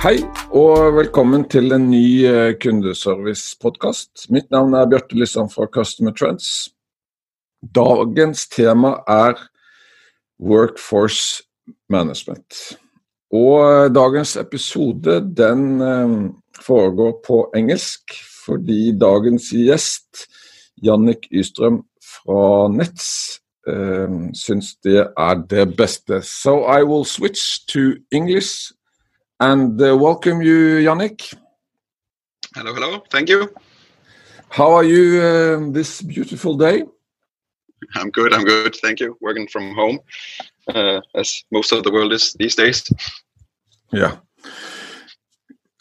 Hei og velkommen til en ny eh, kundeservice-podkast. Mitt navn er Bjarte Lysand fra Customer Trends. Dagens tema er Workforce Management. Og eh, dagens episode den eh, foregår på engelsk, fordi dagens gjest, Jannik Ystrøm fra Nets, syns det er det beste. So I will switch to English and uh, welcome you, Jannik. Hello, hello. Thank you. How are you uh, this beautiful day? I'm good. I'm good. Thank you. Working from home, uh, as most of the world is these days. Yeah.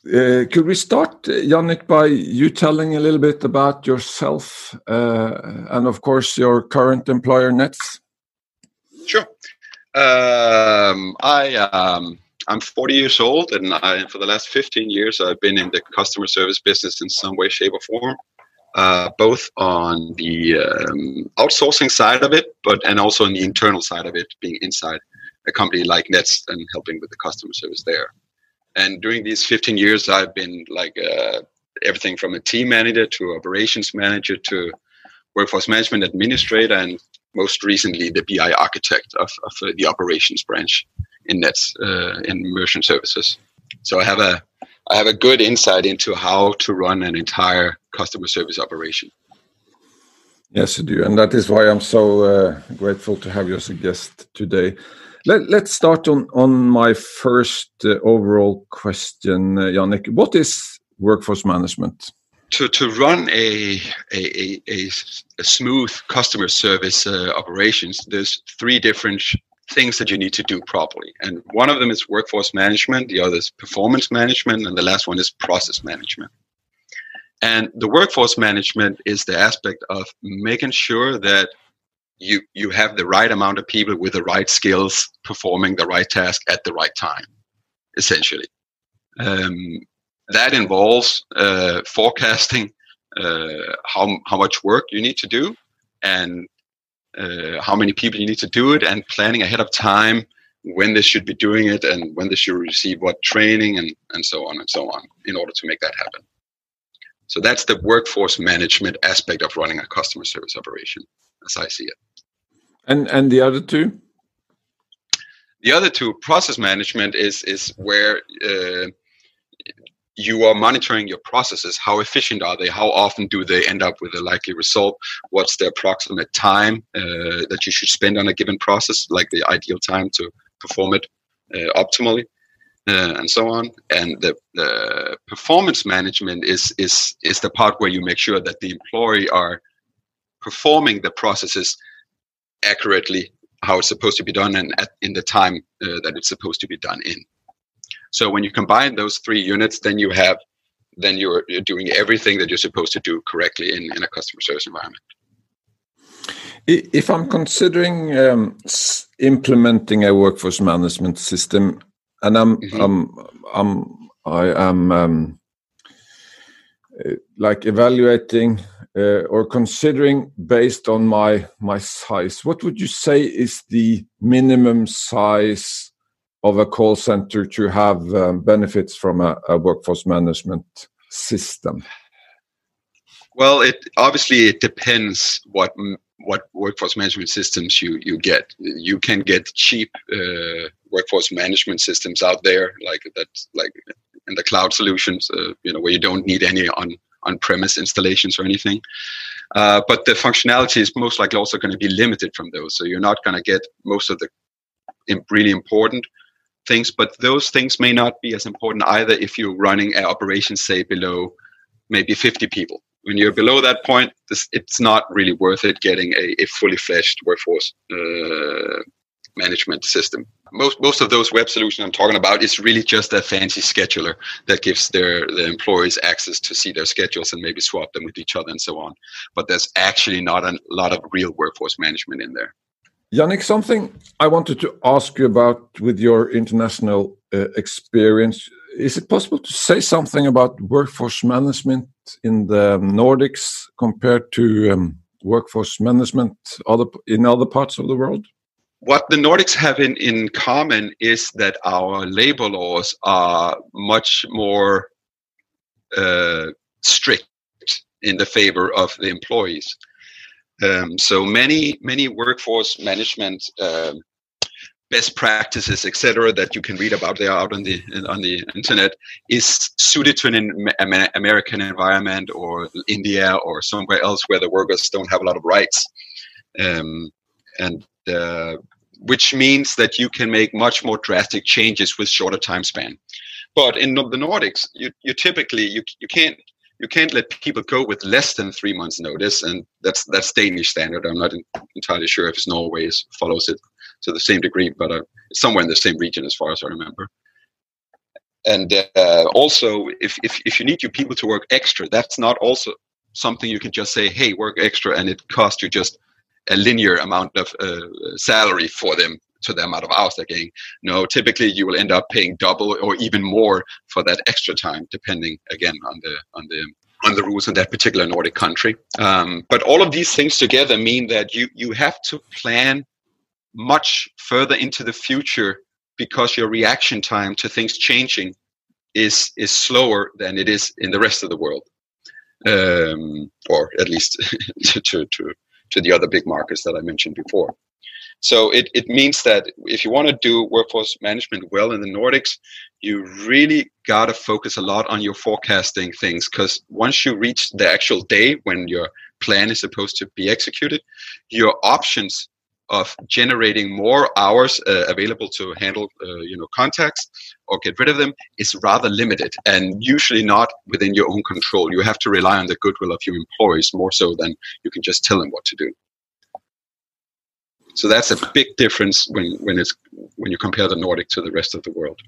Uh, could we start, Jannik, by you telling a little bit about yourself uh, and, of course, your current employer, Nets? Sure. Um, I um, I'm 40 years old, and I, for the last 15 years, I've been in the customer service business in some way, shape, or form. Uh, both on the um, outsourcing side of it, but and also on the internal side of it, being inside a company like Nets and helping with the customer service there. And during these 15 years, I've been like uh, everything from a team manager to operations manager to workforce management administrator, and most recently the BI architect of, of uh, the operations branch in Nets uh, in merchant services. So I have a I have a good insight into how to run an entire customer service operation. Yes, you do, and that is why I'm so uh, grateful to have you as a guest today. Let, us start on on my first uh, overall question, uh, Jannik. What is workforce management? To, to run a, a, a, a smooth customer service uh, operations, there's three different things that you need to do properly. And one of them is workforce management, the other is performance management, and the last one is process management. And the workforce management is the aspect of making sure that you you have the right amount of people with the right skills performing the right task at the right time, essentially. Um, that involves uh, forecasting uh, how how much work you need to do and uh, how many people you need to do it and planning ahead of time when they should be doing it and when they should receive what training and, and so on and so on in order to make that happen. So that's the workforce management aspect of running a customer service operation, as I see it. And and the other two? The other two, process management, is is where uh, you are monitoring your processes. How efficient are they? How often do they end up with a likely result? What's the approximate time uh, that you should spend on a given process, like the ideal time to perform it uh, optimally, uh, and so on. And the, the performance management is is is the part where you make sure that the employee are performing the processes accurately, how it's supposed to be done, and at, in the time uh, that it's supposed to be done in. So when you combine those three units, then you have then you're, you're doing everything that you're supposed to do correctly in, in a customer service environment. If I'm considering um, implementing a workforce management system, and I'm, mm -hmm. I'm, I'm I am um, uh, like evaluating uh, or considering based on my my size, what would you say is the minimum size of a call center to have um, benefits from a, a, workforce management system? Well, it obviously it depends what what workforce management systems you you get. You can get cheap uh, workforce management systems out there, like that, like in the cloud solutions, uh, you know, where you don't need any on on-premise installations or anything. Uh, but the functionality is most likely also going to be limited from those. So you're not going to get most of the really important things, but those things may not be as important either if you're running an operation, say, below maybe 50 people. When you're below that point, this, it's not really worth it getting a, a fully fledged workforce uh, management system. Most most of those web solutions I'm talking about is really just a fancy scheduler that gives their the employees access to see their schedules and maybe swap them with each other and so on. But there's actually not a lot of real workforce management in there. Jannik, something I wanted to ask you about with your international uh, experience. Is it possible to say something about workforce management in the Nordics compared to um, workforce management other in other parts of the world? What the Nordics have in, in common is that our labor laws are much more uh, strict in the favor of the employees. Um, so many many workforce management um, best practices, etc., that you can read about there out on the on the internet is suited to an American environment or India or somewhere else where the workers don't have a lot of rights, um, and uh, which means that you can make much more drastic changes with shorter time span. But in the Nordics, you, you typically you you can't you can't let people go with less than three months notice and that's that's danish standard. I'm not entirely sure if norway follows it to the same degree but uh, somewhere in the same region as far as i remember. And uh, also if, if if you need your people to work extra that's not also something you can just say hey work extra and it costs you just a linear amount of uh, salary for them to the amount of hours getting. No, typically you will end up paying double or even more for that extra time, depending again on the on the on the rules in that particular Nordic country. Um, but all of these things together mean that you you have to plan much further into the future because your reaction time to things changing is is slower than it is in the rest of the world, um, or at least to, to to to the other big markets that I mentioned before. So it, it means that if you want to do workforce management well in the Nordics, you really got to focus a lot on your forecasting things because once you reach the actual day when your plan is supposed to be executed, your options of generating more hours uh, available to handle uh, you know contacts or get rid of them is rather limited and usually not within your own control. You have to rely on the goodwill of your employees more so than you can just tell them what to do so that's a big difference when, when it's when you compare the Nordic to the rest of the world.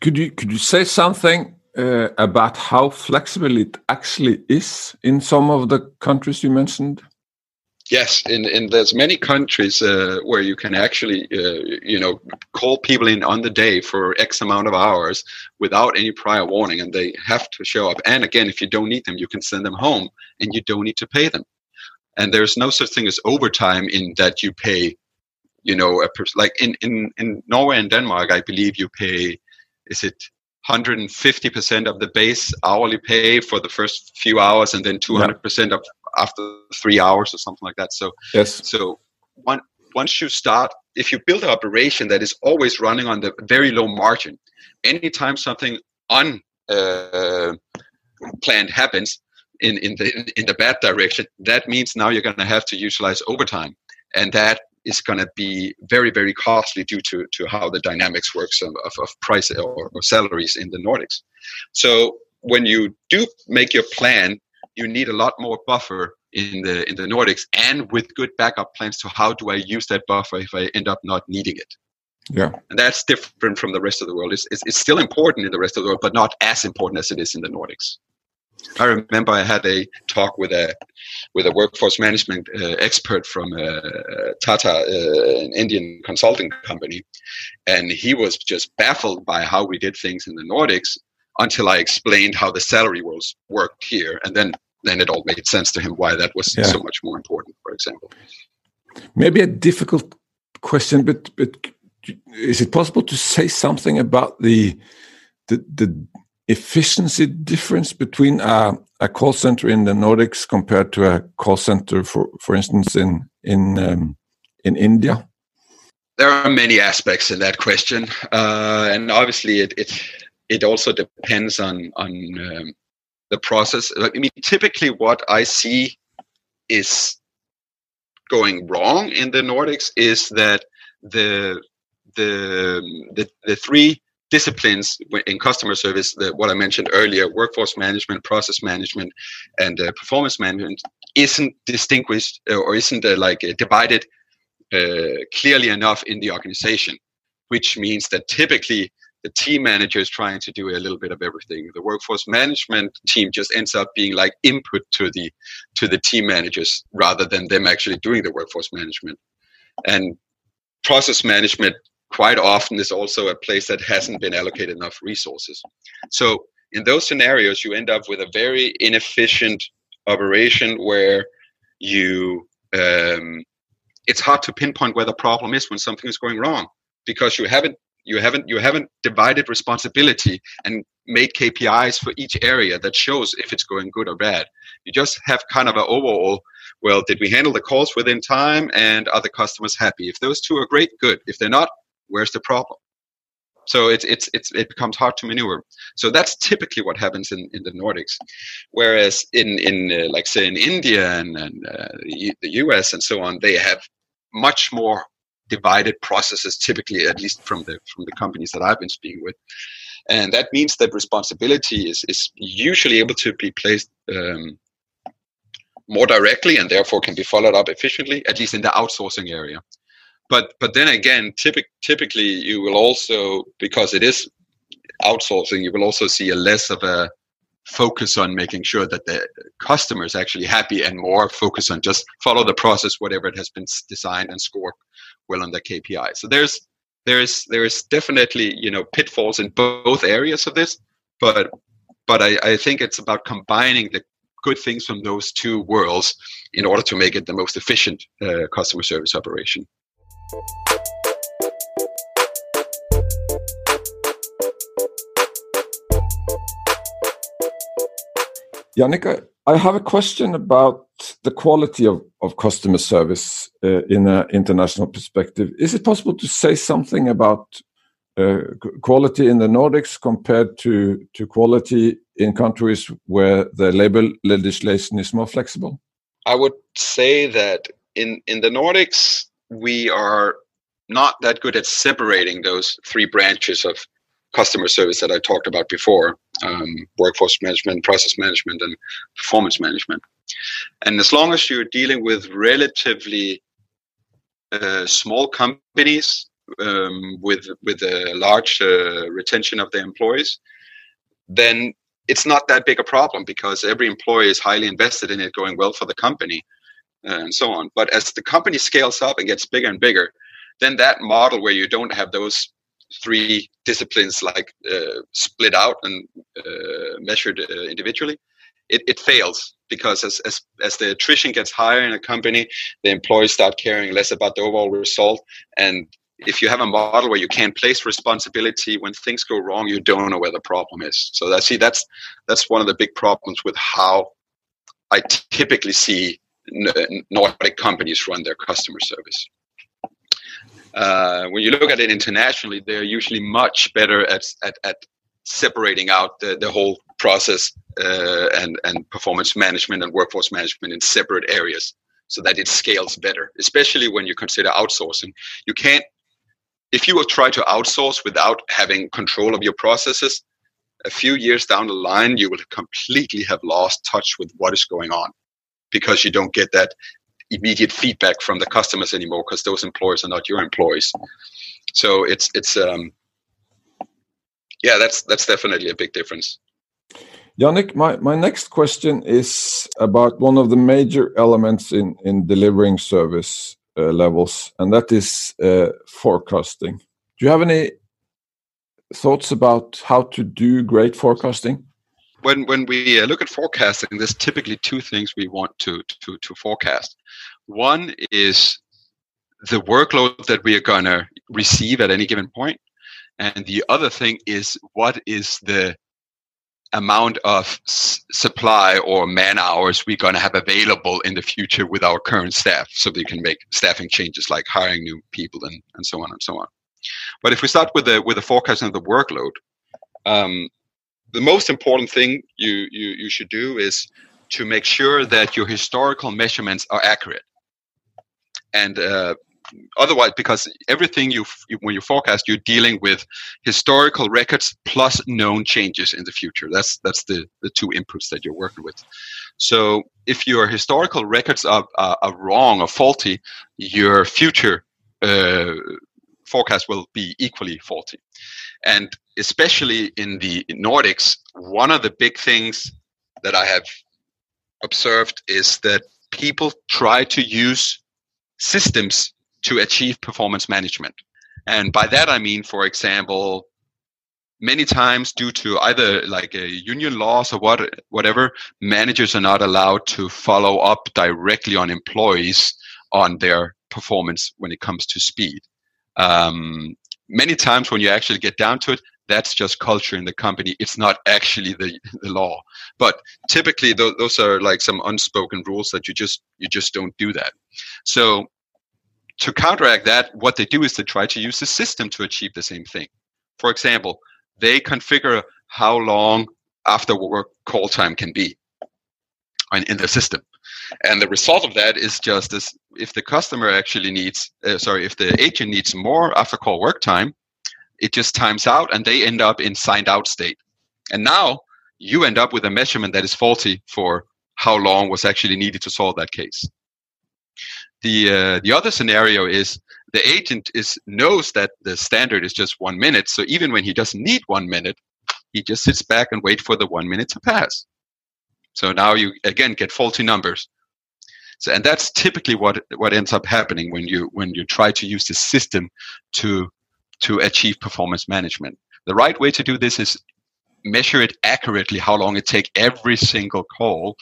Could you could you say something uh, about how flexible it actually is in some of the countries you mentioned? Yes, in, in there's many countries uh, where you can actually uh, you know call people in on the day for X amount of hours without any prior warning, and they have to show up. And again, if you don't need them, you can send them home, and you don't need to pay them and there's no such thing as overtime in that you pay you know a pers- like in, in in norway and denmark i believe you pay is it 150% of the base hourly pay for the first few hours and then 200% of after three hours or something like that. So yes. so one, once you start if you build an operation that is always running on the very low margin anytime something unplanned uh, happens in in the in the bad direction, that means now you're going to have to utilize overtime, and that is going to be very very costly due to to how the dynamics works of, of, of price or, or salaries in the Nordics. So when you do make your plan, you need a lot more buffer in the in the Nordics and with good backup plans to how do I use that buffer if I end up not needing it. Yeah. And that's different from the rest of the world. It's, it's, it's still important in the rest of the world, but not as important as it is in the Nordics. I remember I had a talk with a with a workforce management uh, expert from uh, Tata, uh, an Indian consulting company, and he was just baffled by how we did things in the Nordics until I explained how the salary rules worked here, and then then it all made sense to him why that was yeah. so much more important. For example, maybe a difficult question, but but is it possible to say something about the the the efficiency difference between a, a, call center in the Nordics compared to a call center, for for instance, in in um, in India? There are many aspects in that question, uh, and obviously it, it it also depends on on um, the process. I mean, typically what I see is going wrong in the Nordics is that the the the, the three disciplines in customer service that what i mentioned earlier workforce management process management and uh, performance management isn't distinguished uh, or isn't uh, like uh, divided uh, clearly enough in the organization, which means that typically the team manager is trying to do a little bit of everything. The workforce management team just ends up being like input to the to the team managers rather than them actually doing the workforce management. And process management quite often is also a place that hasn't been allocated enough resources. So in those scenarios, you end up with a very inefficient operation where you um, it's hard to pinpoint where the problem is when something is going wrong because you haven't you haven't you haven't divided responsibility and made KPIs for each area that shows if it's going good or bad. You just have kind of an overall. Well, did we handle the calls within time, and are the customers happy? If those two are great, good. If they're not, where's the problem? So it's it's it's it becomes hard to maneuver. So that's typically what happens in, in the Nordics, whereas in in uh, like say in India and, and uh, the US and so on, they have much more divided processes. Typically, at least from the from the companies that I've been speaking with, and that means that responsibility is is usually able to be placed. Um, more directly and therefore can be followed up efficiently, at least in the outsourcing area but but then again, typic, typically you will also because it is outsourcing, you will also see a less of a focus on making sure that the customer is actually happy and more focus on just follow the process, whatever it has been designed and score well on the KPI. So there's there's there's definitely you know pitfalls in both areas of this, but but I, I think it's about combining the good things from those two worlds in order to make it the most efficient uh, customer service operation. Jannica, I have a question about the quality of, of customer service uh, in an international perspective. Is it possible to say something about uh, quality in the Nordics compared to, to quality in countries where the labor legislation is more flexible? I would say that in, in the Nordics, we are not that good at separating those three branches of customer service that I talked about before um, workforce management, process management, and performance management. And as long as you're dealing with relatively uh, small companies um, with with a large uh, retention of their employees, then it's not that big a problem because every employee is highly invested in it going well for the company and so on. But as the company scales up and gets bigger and bigger, then that model where you don't have those three disciplines like uh, split out and uh, measured uh, individually, it, it fails because as, as, as the attrition gets higher in a company, the employees start caring less about the overall result. And if you have a model where you can't place responsibility when things go wrong, you don't know where the problem is. So that see that's that's one of the big problems with how I typically see Nordic companies run their customer service. Uh, when you look at it internationally, they're usually much better at, at, at separating out the, the whole process uh, and, and performance management and workforce management in separate areas so that it scales better, especially when you consider outsourcing. You can't, if you will try to outsource without having control of your processes, a few years down the line, you will completely have lost touch with what is going on because you don't get that immediate feedback from the customers anymore because those employers are not your employees. So it's it's um, yeah, that's that's definitely a big difference. Jannik, my, my next question is about one of the major elements in, in delivering service uh, levels, and that is uh, forecasting. Do you have any thoughts about how to do great forecasting? When when we uh, look at forecasting, there's typically two things we want to to to forecast. One is the workload that we are going to receive at any given point, and the other thing is what is the amount of s- supply or man hours we're going to have available in the future with our current staff so we can make staffing changes like hiring new people and, and so on and so on but if we start with the with the forecasting of the workload um, the most important thing you, you, you should do is to make sure that your historical measurements are accurate. And uh, otherwise because everything you, when you forecast you're dealing with historical records plus known changes in the future. That's that's the the two inputs that you're working with. So if your historical records are, are, are wrong or faulty your future uh, forecast will be equally faulty and especially in the nordics one of the big things that i have observed is that people try to use systems to achieve performance management. And by that I mean, for example, many times due to either like a union laws or what whatever, managers are not allowed to follow up directly on employees on their performance when it comes to speed. Um, many times when you actually get down to it, that's just culture in the company. It's not actually the, the law. But typically, th- those are like some unspoken rules that you just you just don't do that. So to counteract that, what they do is they try to use the system to achieve the same thing. For example, they configure how long after work call time can be in the system. And the result of that is just as if the customer actually needs, uh, sorry, if the agent needs more after call work time, it just times out and they end up in signed out state. And now you end up with a measurement that is faulty for how long was actually needed to solve that case. The uh, the other scenario is the agent is knows that the standard is just one minute. So even when he doesn't need one minute, he just sits back and wait for the one minute to pass. So now you again get faulty numbers. So and that's typically what what ends up happening when you when you try to use the system to to achieve performance management. The right way to do this is measure it accurately how long it take every single call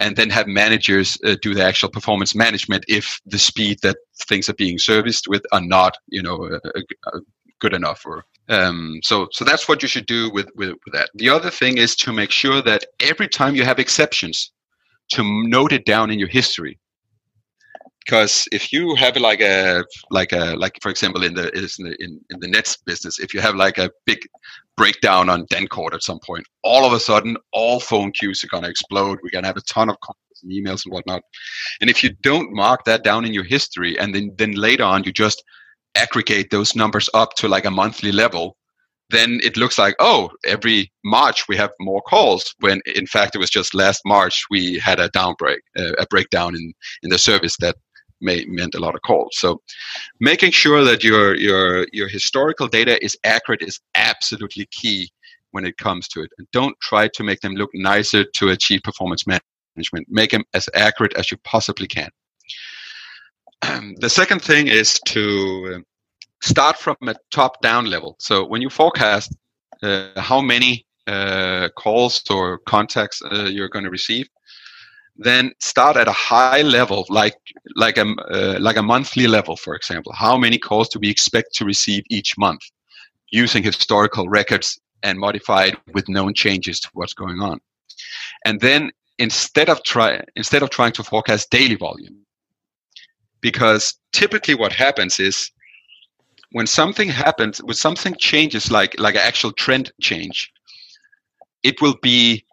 and then have managers uh, do the actual performance management if the speed that things are being serviced with are not you know uh, good enough or um, so so that's what you should do with, with, with that the other thing is to make sure that every time you have exceptions to note it down in your history. Because if you have like a like a like for example in the in the in, the nets business if you have like a big breakdown on Dankort at some point all of a sudden all phone queues are going to explode. We're going to have a ton of and emails and whatnot. And if you don't mark that down in your history and then then later on you just aggregate those numbers up to like a monthly level then it looks like oh every march we have more calls when in fact it was just last march we had a downbreak uh, a breakdown in in the service that may, meant a lot of calls. So making sure that your your your historical data is accurate is absolutely key when it comes to it. And don't try to make them look nicer to achieve performance management. Make them as accurate as you possibly can. Um, the second thing is to start from a top-down level. So when you forecast uh, how many uh, calls or contacts uh, you're going to receive, then start at a high level, like like a uh, like a monthly level, for example. How many calls do we expect to receive each month, using historical records and modified with known changes to what's going on, and then instead of try instead of trying to forecast daily volume, because typically what happens is when something happens, when something changes, like like an actual trend change, it will be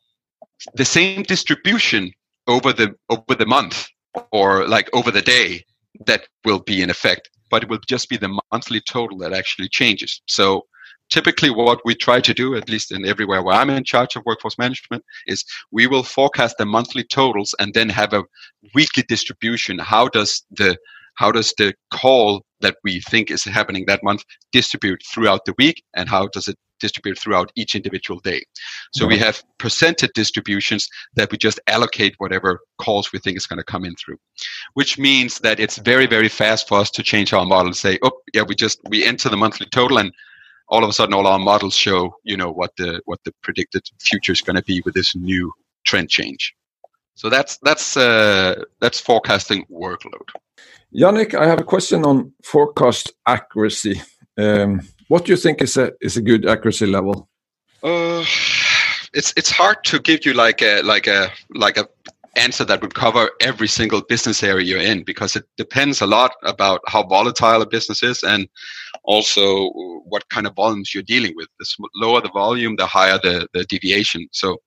the same distribution over the over the month or like over the day that will be in effect but it will just be the monthly total that actually changes. So typically what we try to do at least in everywhere where i'm in charge of workforce management is we will forecast the monthly totals and then have a weekly distribution. How does the how does the call that we think is happening that month distribute throughout the week and how does it distribute throughout each individual day. So we have percentage distributions that we just allocate whatever calls we think is going to come in through, which means that it's very, very fast for us to change our model and say, oh, yeah, we just, we enter the monthly total and all of a sudden all our models show, you know, what the, what the predicted future is going to be with this new trend change. So that's, that's, uh, that's forecasting workload. Jannik, I have a question on forecast accuracy. Um, what do you think is a is a good accuracy level? Uh, it's it's hard to give you like a like a like a answer that would cover every single business area you're in because it depends a lot about how volatile a business is and also what kind of volumes you're dealing with. The lower the volume, the higher the, the deviation. So,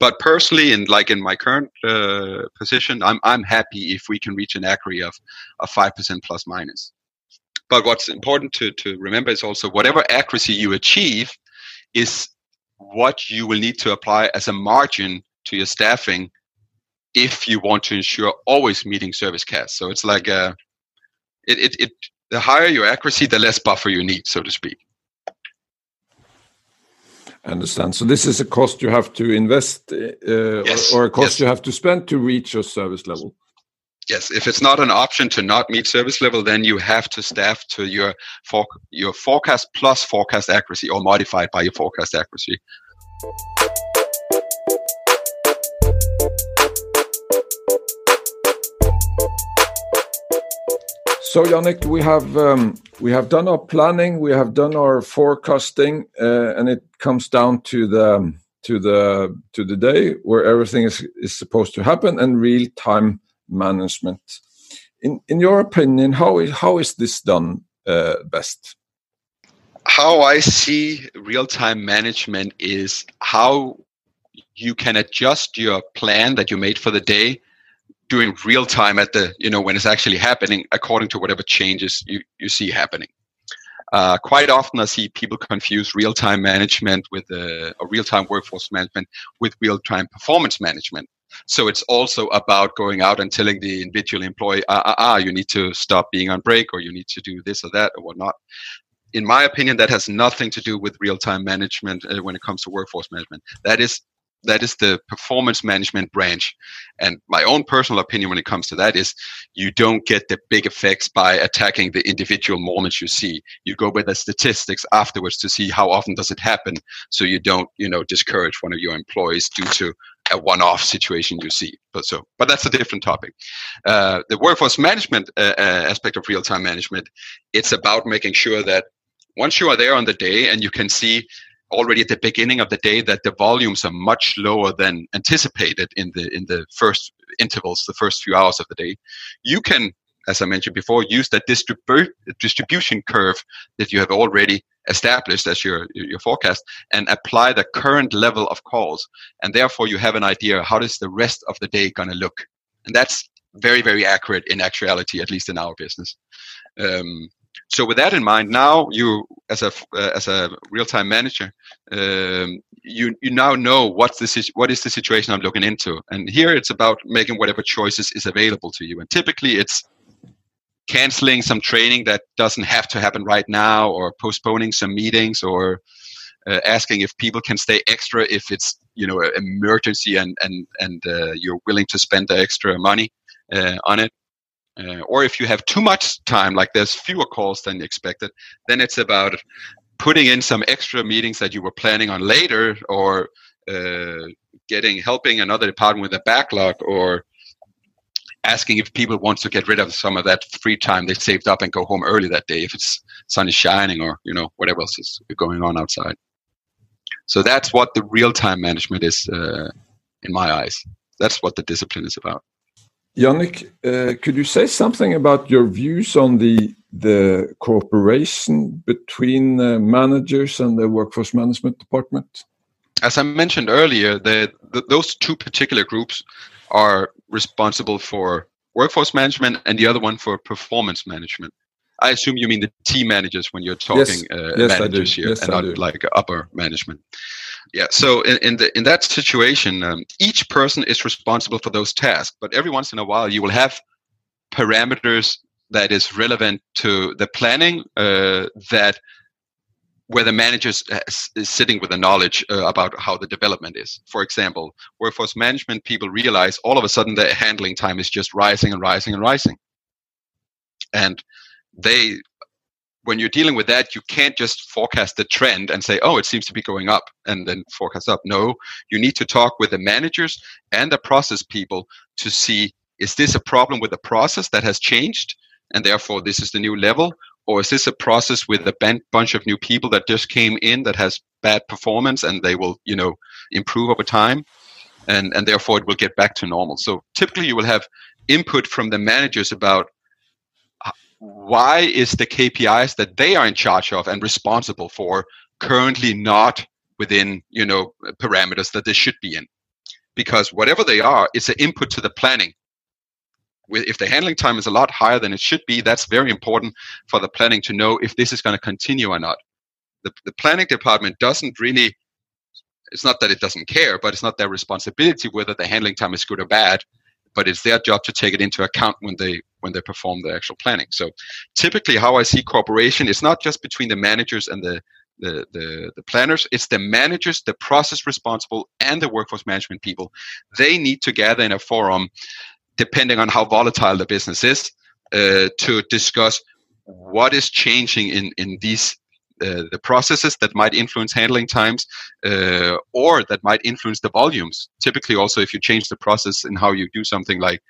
but personally, in like in my current uh, position, I'm I'm happy if we can reach an accuracy of five percent plus minus but what's important to, to remember is also whatever accuracy you achieve is what you will need to apply as a margin to your staffing if you want to ensure always meeting service CAS. So it's like a, it, it, it the higher your accuracy, the less buffer you need, so to speak. I understand. So this is a cost you have to invest, uh, yes. or, or, a cost yes. you have to spend to reach your service level. Yes, if it's not an option to not meet service level, then you have to staff to your for, your forecast plus forecast accuracy, or modified by your forecast accuracy. So Jannik, we have um, we have done our planning, we have done our forecasting, uh, and it comes down to the to the to the day where everything is is supposed to happen and real time management. In in your opinion, how is how is this done uh, best? How I see real time management is how you can adjust your plan that you made for the day doing real time at the you know when it's actually happening according to whatever changes you, you see happening. Uh, quite often i see people confuse real-time management with a real-time workforce management with real-time performance management. So it's also about going out and telling the individual employee ah, ah, ah you need to stop being on break or you need to do this or that or whatnot. In my opinion that has nothing to do with real-time management uh, when it comes to workforce management. That is that is the performance management branch. And my own personal opinion when it comes to that is you don't get the big effects by attacking the individual moments you see. You go with the statistics afterwards to see how often does it happen so you don't you know discourage one of your employees due to a one-off situation you see. But so but that's a different topic. Uh, the workforce management uh, uh, aspect of real-time management it's about making sure that once you are there on the day and you can see already at the beginning of the day that the volumes are much lower than anticipated in the in the first intervals, the first few hours of the day, you can, as I mentioned before, use that distribu- distribution curve that you have already established as your your forecast and apply the current level of calls, and therefore you have an idea how does the rest of the day going to look, and that's very very accurate in actuality, at least in our business. Um, so with that in mind, now you as a uh, as a real time manager, um, you you now know what's the what is the situation I'm looking into, and here it's about making whatever choices is available to you, and typically it's canceling some training that doesn't have to happen right now, or postponing some meetings, or uh, asking if people can stay extra if it's you know an emergency and and and uh, you're willing to spend the extra money uh, on it uh, or if you have too much time, like there's fewer calls than expected, then it's about putting in some extra meetings that you were planning on later, or uh, getting helping another department with a backlog, or asking if people want to get rid of some of that free time they saved up and go home early that day if it's sun is shining or you know whatever else is going on outside. So that's what the real time management is, uh, in my eyes. That's what the discipline is about. Jannik, uh, could you say something about your views on the the cooperation between managers and the workforce management department? As I mentioned earlier, the, the, those two particular groups are responsible for workforce management and the other one for performance management. I assume you mean the team managers when you're talking yes. Uh, yes, managers here yes, and not like upper management. Yeah. So in, in, the in that situation, um, each person is responsible for those tasks. But every once in a while, you will have parameters that is relevant to the planning uh, that where the manager is sitting with the knowledge uh, about how the development is. For example, workforce management people realize all of a sudden their handling time is just rising and rising and rising. And they when you're dealing with that, you can't just forecast the trend and say, oh, it seems to be going up and then forecast up. No, you need to talk with the managers and the process people to see is this a problem with the process that has changed and therefore this is the new level? Or is this a process with a bunch of new people that just came in that has bad performance and they will, you know, improve over time? And, and therefore it will get back to normal. So typically you will have input from the managers about why is the KPIs that they are in charge of and responsible for currently not within you know parameters that they should be in? Because whatever they are, it's an input to the planning. if the handling time is a lot higher than it should be, that's very important for the planning to know if this is going to continue or not. The, the planning department doesn't really, it's not that it doesn't care, but it's not their responsibility whether the handling time is good or bad, but it's their job to take it into account when they when they perform the actual planning. So typically how I see cooperation is not just between the managers and the the, the, the planners, it's the managers, the process responsible, and the workforce management people. They need to gather in a forum depending on how volatile the business is, uh, to discuss what is changing in in these uh, the processes that might influence handling times uh, or that might influence the volumes. Typically, also if you change the process in how you do something like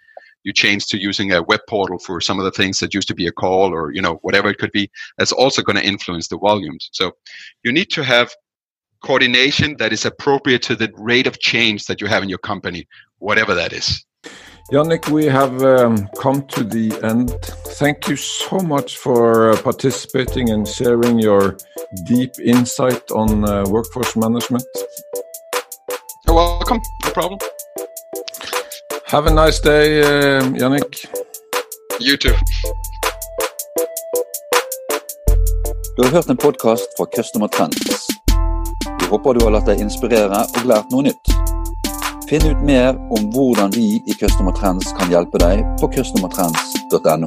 you change to using a web portal for some of the things that used to be a call or you know whatever it could be that's also going to influence the volumes so you need to have coordination that is appropriate to the rate of change that you have in your company whatever that is Jannik, we have um, come to the end. Thank you so much for uh, participating and sharing your deep insight on uh, workforce management. You're welcome. No problem. Have a nice day, uh, Yannick. You too. Du har hørt en podkast fra Customer Trends. Vi håper du har latt deg inspirere og lært noe nytt. Finn ut mer om hvordan vi i Customer Trends kan hjelpe deg på customertrends.no.